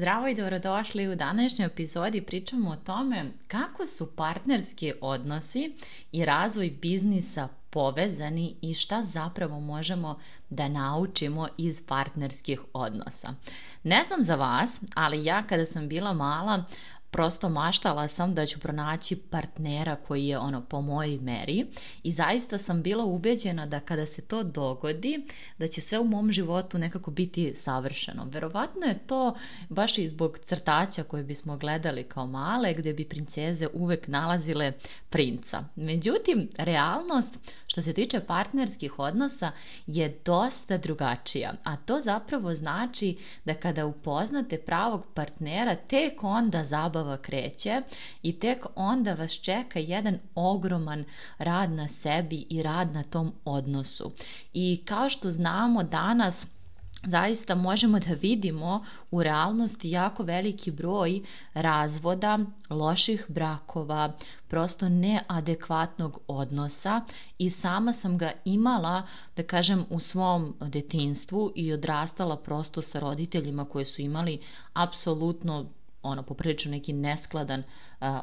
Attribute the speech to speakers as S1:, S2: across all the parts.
S1: Zdravo i dobrodošli. U današnjoj epizodi pričamo o tome kako su partnerski odnosi i razvoj biznisa povezani i šta zapravo možemo da naučimo iz partnerskih odnosa. Ne znam za vas, ali ja kada sam bila mala, prosto maštala sam da ću pronaći partnera koji je ono po mojoj meri i zaista sam bila ubeđena da kada se to dogodi da će sve u mom životu nekako biti savršeno. Verovatno je to baš i zbog crtača koje bismo gledali kao male gdje bi princeze uvek nalazile princa. Međutim, realnost što se tiče partnerskih odnosa je dosta drugačija, a to zapravo znači da kada upoznate pravog partnera, tek onda zabava kreće i tek onda vas čeka jedan ogroman rad na sebi i rad na tom odnosu. I kao što znamo danas zaista možemo da vidimo u realnosti jako veliki broj razvoda, loših brakova, prosto neadekvatnog odnosa i sama sam ga imala, da kažem, u svom detinstvu i odrastala prosto sa roditeljima koji su imali apsolutno ono poprilično neki neskladan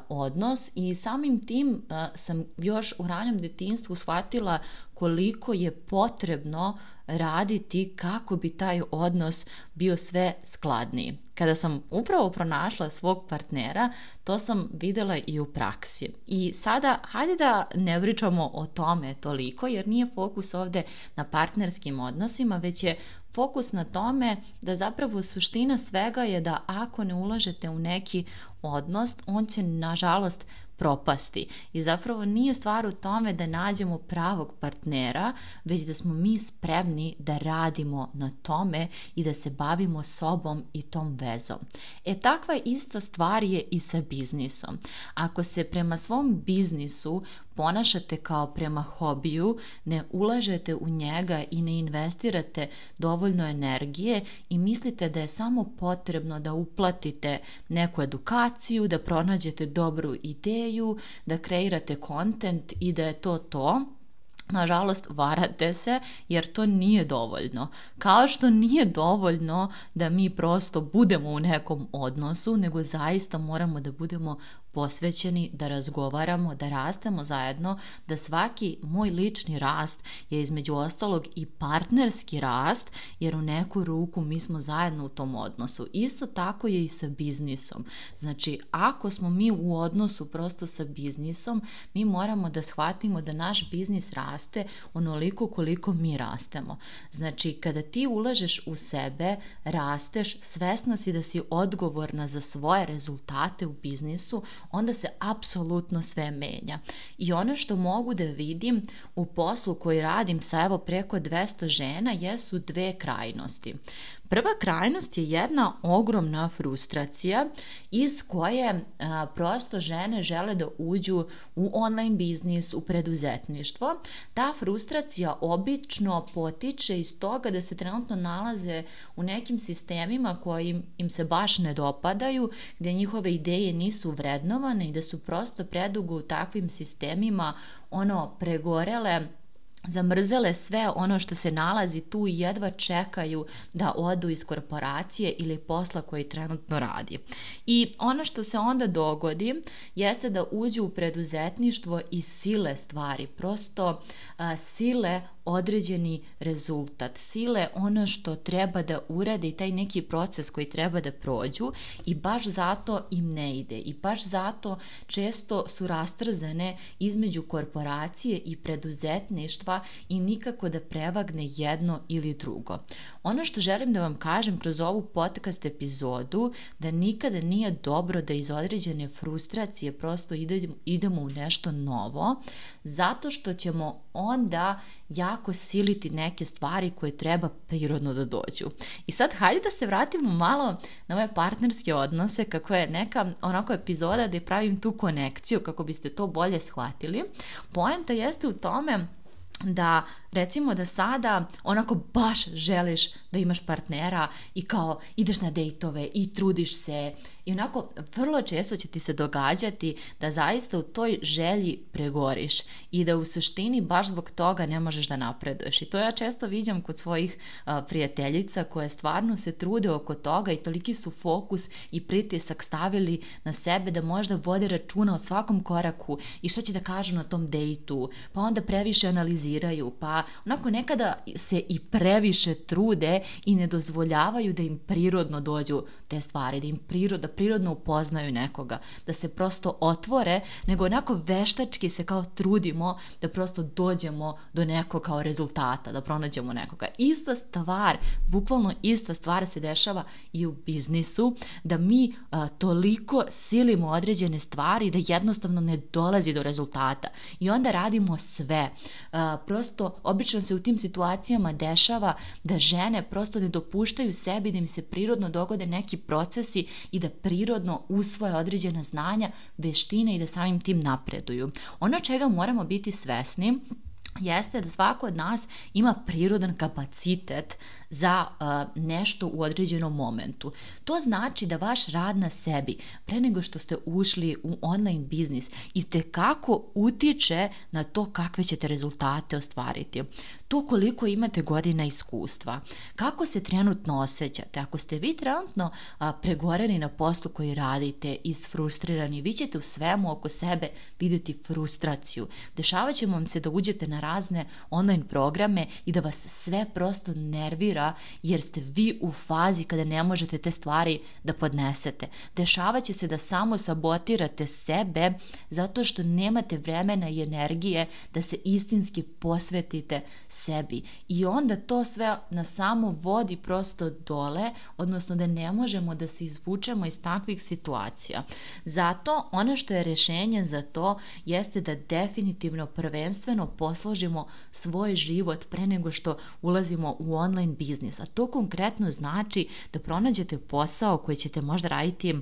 S1: odnos i samim tim sam još u ranjem detinstvu shvatila koliko je potrebno raditi kako bi taj odnos bio sve skladniji. Kada sam upravo pronašla svog partnera, to sam vidjela i u praksi. I sada, hajde da ne pričamo o tome toliko, jer nije fokus ovde na partnerskim odnosima, već je fokus na tome da zapravo suština svega je da ako ne ulažete u neki odnos, on će nažalost propasti. I zapravo nije stvar u tome da nađemo pravog partnera, već da smo mi spremni da radimo na tome i da se bavimo sobom i tom vezom. E takva ista stvar je i sa biznisom. Ako se prema svom biznisu ponašate kao prema hobiju, ne ulažete u njega i ne investirate dovoljno energije i mislite da je samo potrebno da uplatite neku edukaciju, da pronađete dobru ideju, da kreirate kontent i da je to to, Nažalost, varate se jer to nije dovoljno. Kao što nije dovoljno da mi prosto budemo u nekom odnosu, nego zaista moramo da budemo posvećeni, da razgovaramo, da rastemo zajedno, da svaki moj lični rast je između ostalog i partnerski rast, jer u neku ruku mi smo zajedno u tom odnosu. Isto tako je i sa biznisom. Znači, ako smo mi u odnosu prosto sa biznisom, mi moramo da shvatimo da naš biznis rast raste onoliko koliko mi rastemo. Znači, kada ti ulažeš u sebe, rasteš, svesna si da si odgovorna za svoje rezultate u biznisu, onda se apsolutno sve menja. I ono što mogu da vidim u poslu koji radim sa evo preko 200 žena jesu dve krajnosti. Prva krajnost je jedna ogromna frustracija iz koje e, prosto žene žele da uđu u online biznis, u preduzetništvo. Ta frustracija obično potiče iz toga da se trenutno nalaze u nekim sistemima koji im, se baš ne dopadaju, gdje njihove ideje nisu vrednovane i da su prosto predugo u takvim sistemima ono pregorele zamrzele sve ono što se nalazi tu i jedva čekaju da odu iz korporacije ili posla koji trenutno radi. I ono što se onda dogodi jeste da uđu u preduzetništvo i sile stvari, prosto sile određeni rezultat. Sile ono što treba da urade i taj neki proces koji treba da prođu i baš zato im ne ide. I baš zato često su rastrzane između korporacije i preduzetništva i nikako da prevagne jedno ili drugo. Ono što želim da vam kažem kroz ovu podcast epizodu da nikada nije dobro da iz određene frustracije prosto idemo u nešto novo zato što ćemo onda jako siliti neke stvari koje treba prirodno da dođu. I sad hajde da se vratimo malo na ove partnerske odnose, kako je neka onako epizoda gde pravim tu konekciju kako biste to bolje shvatili. Poenta jeste u tome da recimo da sada onako baš želiš da imaš partnera i kao ideš na dejtove i trudiš se i onako vrlo često će ti se događati da zaista u toj želji pregoriš i da u suštini baš zbog toga ne možeš da napreduješ. I to ja često viđam kod svojih prijateljica koje stvarno se trude oko toga i toliki su fokus i pritisak stavili na sebe da možda vode računa o svakom koraku i što će da kažu na tom dejtu, pa onda previše analiziraju, pa onako nekada se i previše trude i ne dozvoljavaju da im prirodno dođu te stvari, da im da prirodno upoznaju nekoga, da se prosto otvore, nego onako veštački se kao trudimo da prosto dođemo do nekog kao rezultata, da pronađemo nekoga. Ista stvar, bukvalno ista stvar se dešava i u biznisu, da mi toliko silimo određene stvari da jednostavno ne dolazi do rezultata. I onda radimo sve. prosto Obično se u tim situacijama dešava da žene prosto ne dopuštaju sebi da im se prirodno dogode neki procesi i da prirodno usvoje određena znanja, veštine i da samim tim napreduju. Ono čega moramo biti svesni jeste da svako od nas ima prirodan kapacitet za nešto u određenom momentu. To znači da vaš rad na sebi, pre nego što ste ušli u online biznis, i te kako utiče na to kakve ćete rezultate ostvariti. To koliko imate godina iskustva, kako se trenutno osjećate. Ako ste vi trenutno uh, pregoreni na poslu koji radite, isfrustrirani, vi ćete u svemu oko sebe vidjeti frustraciju. Dešavaće će vam se da uđete na razne online programe i da vas sve prosto nervira jer ste vi u fazi kada ne možete te stvari da podnesete. Dešavaće se da samo sabotirate sebe zato što nemate vremena i energije da se istinski posvetite sebi. I onda to sve na samo vodi prosto dole, odnosno da ne možemo da se izvučemo iz takvih situacija. Zato ono što je rešenje za to jeste da definitivno prvenstveno posložimo svoj život pre nego što ulazimo u online biznis biznis, a to konkretno znači da pronađete posao koji ćete možda raditi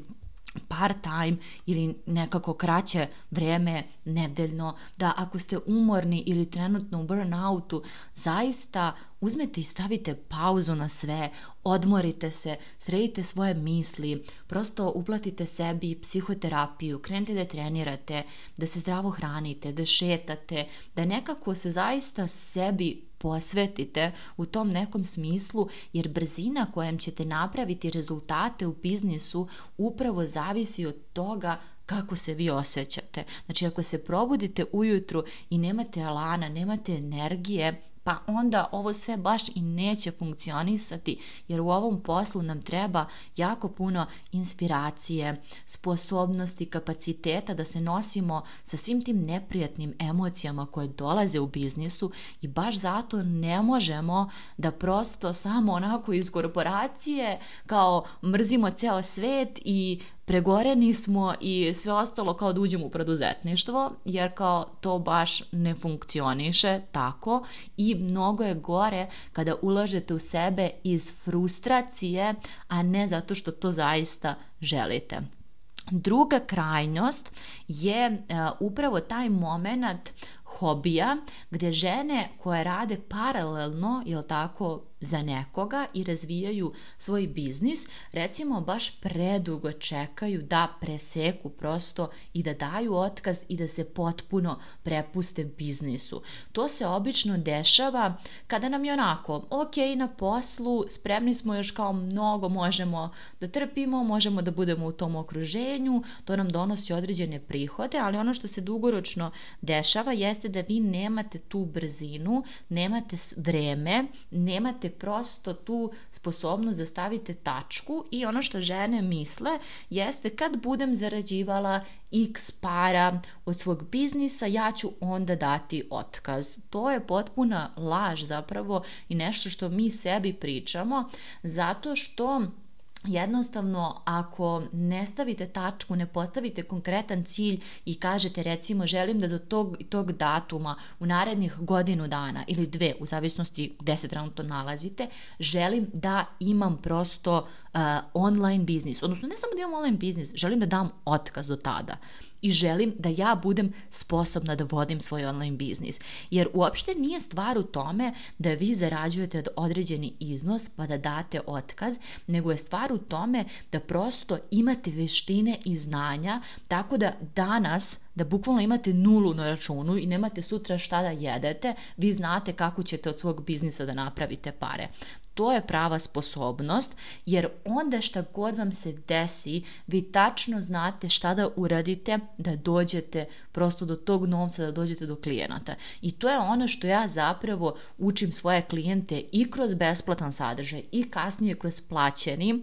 S1: part time ili nekako kraće vreme nedeljno, da ako ste umorni ili trenutno u burnoutu, zaista uzmete i stavite pauzu na sve, odmorite se, sredite svoje misli, prosto uplatite sebi psihoterapiju, krenite da trenirate, da se zdravo hranite, da šetate, da nekako se zaista sebi posvetite u tom nekom smislu jer brzina kojom ćete napraviti rezultate u biznisu upravo zavisi od toga kako se vi osjećate. Znači ako se probudite ujutru i nemate alana, nemate energije, pa onda ovo sve baš i neće funkcionisati jer u ovom poslu nam treba jako puno inspiracije, sposobnosti, kapaciteta da se nosimo sa svim tim neprijatnim emocijama koje dolaze u biznisu i baš zato ne možemo da prosto samo onako iz korporacije kao mrzimo ceo svet i pregoreni smo i sve ostalo kao da uđemo u preduzetništvo, jer kao to baš ne funkcioniše tako i mnogo je gore kada ulažete u sebe iz frustracije, a ne zato što to zaista želite. Druga krajnost je e, upravo taj moment hobija gdje žene koje rade paralelno, jel tako, za nekoga i razvijaju svoj biznis, recimo baš predugo čekaju da preseku prosto i da daju otkaz i da se potpuno prepuste biznisu. To se obično dešava kada nam je onako, ok, na poslu, spremni smo još kao mnogo možemo da trpimo, možemo da budemo u tom okruženju, to nam donosi određene prihode, ali ono što se dugoročno dešava jeste da vi nemate tu brzinu, nemate vreme, nemate prosto tu sposobnost da stavite tačku i ono što žene misle jeste kad budem zarađivala x para od svog biznisa, ja ću onda dati otkaz. To je potpuna laž zapravo i nešto što mi sebi pričamo zato što jednostavno ako ne stavite tačku, ne postavite konkretan cilj i kažete recimo želim da do tog, tog datuma u narednih godinu dana ili dve u zavisnosti gde se trenutno nalazite, želim da imam prosto eh, online biznis, odnosno ne samo da imam online biznis, želim da dam otkaz do tada i želim da ja budem sposobna da vodim svoj online biznis. Jer uopšte nije stvar u tome da vi zarađujete određeni iznos pa da date otkaz, nego je stvar u tome da prosto imate veštine i znanja tako da danas da bukvalno imate nulu na računu i nemate sutra šta da jedete, vi znate kako ćete od svog biznisa da napravite pare. To je prava sposobnost, jer onda šta god vam se desi, vi tačno znate šta da uradite da dođete prosto do tog novca, da dođete do klijenata. I to je ono što ja zapravo učim svoje klijente i kroz besplatan sadržaj i kasnije kroz plaćeni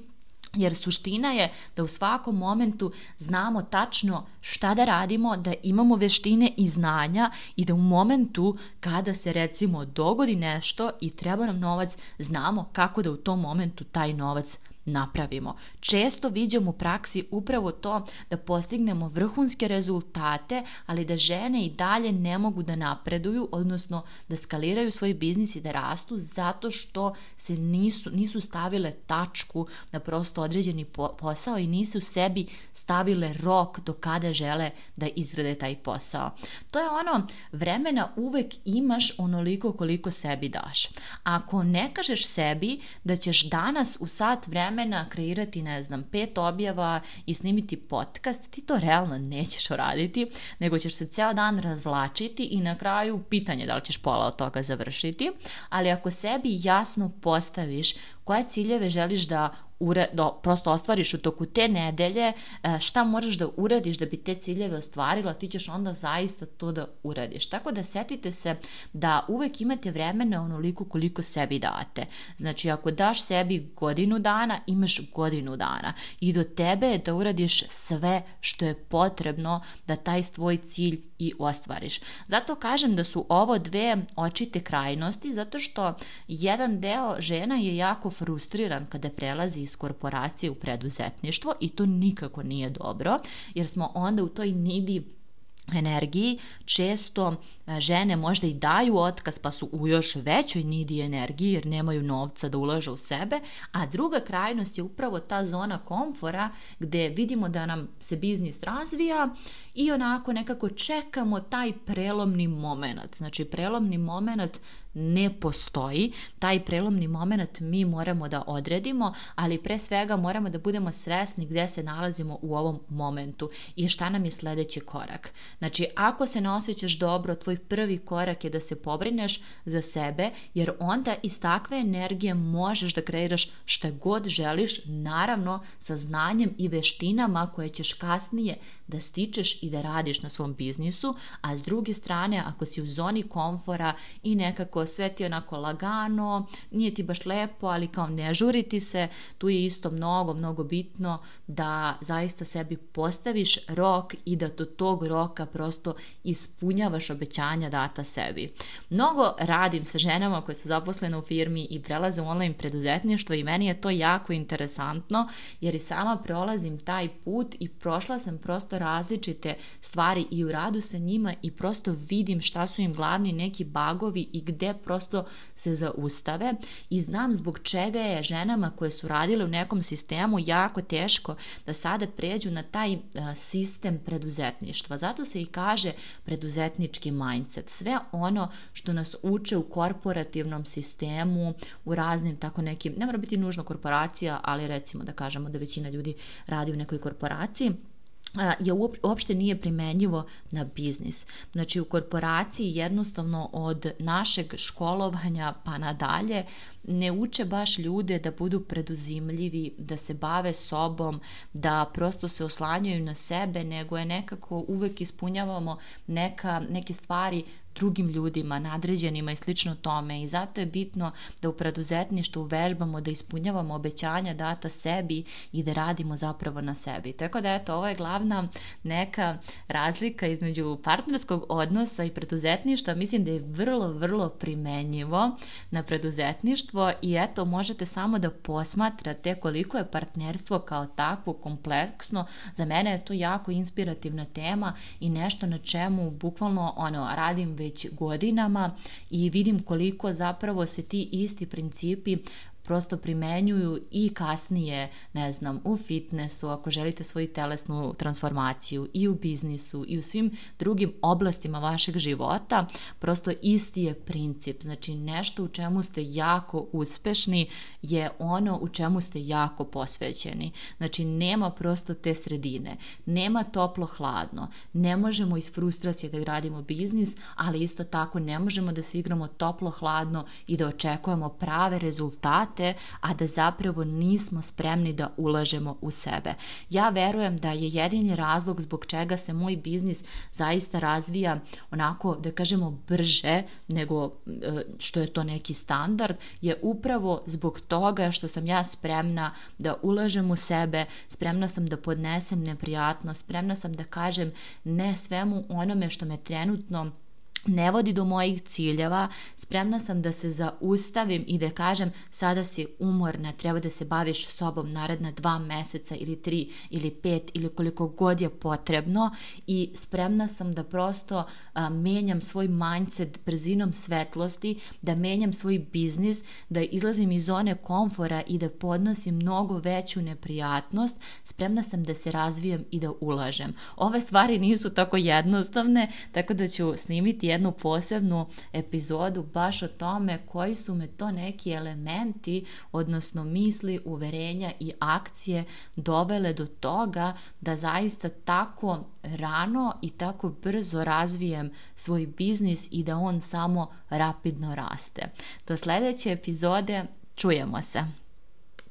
S1: jer suština je da u svakom momentu znamo tačno šta da radimo, da imamo veštine i znanja i da u momentu kada se recimo dogodi nešto i treba nam novac, znamo kako da u tom momentu taj novac napravimo. Često vidimo u praksi upravo to da postignemo vrhunske rezultate, ali da žene i dalje ne mogu da napreduju, odnosno da skaliraju svoj biznis i da rastu zato što se nisu, nisu stavile tačku na prosto određeni posao i nisu sebi stavile rok do kada žele da izgrade taj posao. To je ono, vremena uvek imaš onoliko koliko sebi daš. Ako ne kažeš sebi da ćeš danas u sat vremena vremena kreirati, ne znam, pet objava i snimiti podcast, ti to realno nećeš uraditi, nego ćeš se ceo dan razvlačiti i na kraju pitanje da li ćeš pola od toga završiti, ali ako sebi jasno postaviš koje ciljeve želiš da, prosto ostvariš u toku te nedelje, e, šta moraš da uradiš da bi te ciljeve ostvarila, ti ćeš onda zaista to da uradiš. Tako da setite se da uvek imate vremena onoliko koliko sebi date. Znači ako daš sebi godinu dana, imaš godinu dana i do tebe je da uradiš sve što je potrebno da taj tvoj cilj i ostvariš. Zato kažem da su ovo dve očite krajnosti, zato što jedan deo žena je jako frustriran kada prelazi iz korporacije u preduzetništvo i to nikako nije dobro, jer smo onda u toj nidi energiji, često e, žene možda i daju otkaz pa su u još većoj nidi energiji jer nemaju novca da ulaže u sebe, a druga krajnost je upravo ta zona komfora gde vidimo da nam se biznis razvija i onako nekako čekamo taj prelomni moment. Znači prelomni moment ne postoji, taj prelomni moment mi moramo da odredimo, ali pre svega moramo da budemo svesni gde se nalazimo u ovom momentu i šta nam je sledeći korak. Znači, ako se ne osjećaš dobro, tvoj prvi korak je da se pobrineš za sebe, jer onda iz takve energije možeš da kreiraš šta god želiš, naravno sa znanjem i veštinama koje ćeš kasnije da stičeš i da radiš na svom biznisu, a s druge strane ako si u zoni komfora i nekako sve ti onako lagano, nije ti baš lepo, ali kao ne žuriti se, tu je isto mnogo, mnogo bitno da zaista sebi postaviš rok i da do tog roka prosto ispunjavaš obećanja data sebi. Mnogo radim sa ženama koje su zaposlene u firmi i prelaze u online preduzetništvo i meni je to jako interesantno jer i sama prolazim taj put i prošla sam prosto različite stvari i u radu sa njima i prosto vidim šta su im glavni neki bagovi i gde prosto se zaustave i znam zbog čega je ženama koje su radile u nekom sistemu jako teško da sada pređu na taj e, sistem preduzetništva. Zato se i kaže preduzetnički mindset. Sve ono što nas uče u korporativnom sistemu, u raznim tako nekim, ne mora biti nužno korporacija, ali recimo da kažemo da većina ljudi radi u nekoj korporaciji, je uopšte nije primenjivo na biznis. Znači u korporaciji jednostavno od našeg školovanja pa nadalje ne uče baš ljude da budu preduzimljivi, da se bave sobom, da prosto se oslanjaju na sebe, nego je nekako uvek ispunjavamo neka, neke stvari drugim ljudima, nadređenima i slično tome i zato je bitno da u preduzetništvu vežbamo, da ispunjavamo obećanja data sebi i da radimo zapravo na sebi. Tako da eto, ovo je glavna neka razlika između partnerskog odnosa i preduzetništva. Mislim da je vrlo, vrlo primenjivo na preduzetništvo i eto, možete samo da posmatrate koliko je partnerstvo kao takvo kompleksno. Za mene je to jako inspirativna tema i nešto na čemu bukvalno ono, radim već godinama i vidim koliko zapravo se ti isti principi prosto primenjuju i kasnije, ne znam, u fitnessu, ako želite svoju telesnu transformaciju i u biznisu i u svim drugim oblastima vašeg života, prosto isti je princip. Znači nešto u čemu ste jako uspešni je ono u čemu ste jako posvećeni. Znači nema prosto te sredine, nema toplo hladno, ne možemo iz frustracije da gradimo biznis, ali isto tako ne možemo da se igramo toplo hladno i da očekujemo prave rezultate a da zapravo nismo spremni da ulažemo u sebe. Ja verujem da je jedini razlog zbog čega se moj biznis zaista razvija onako, da kažemo, brže nego e, što je to neki standard, je upravo zbog toga što sam ja spremna da ulažem u sebe, spremna sam da podnesem neprijatnost, spremna sam da kažem ne svemu onome što me trenutno ne vodi do mojih ciljeva, spremna sam da se zaustavim i da kažem sada si umorna, treba da se baviš sobom naredna dva meseca ili tri ili pet ili koliko god je potrebno i spremna sam da prosto a, menjam svoj mindset brzinom svetlosti, da menjam svoj biznis, da izlazim iz zone komfora i da podnosim mnogo veću neprijatnost, spremna sam da se razvijem i da ulažem. Ove stvari nisu tako jednostavne, tako da ću snimiti jednu posebnu epizodu baš o tome koji su me to neki elementi, odnosno misli, uverenja i akcije dovele do toga da zaista tako rano i tako brzo razvijem svoj biznis i da on samo rapidno raste. Do sljedeće epizode čujemo se.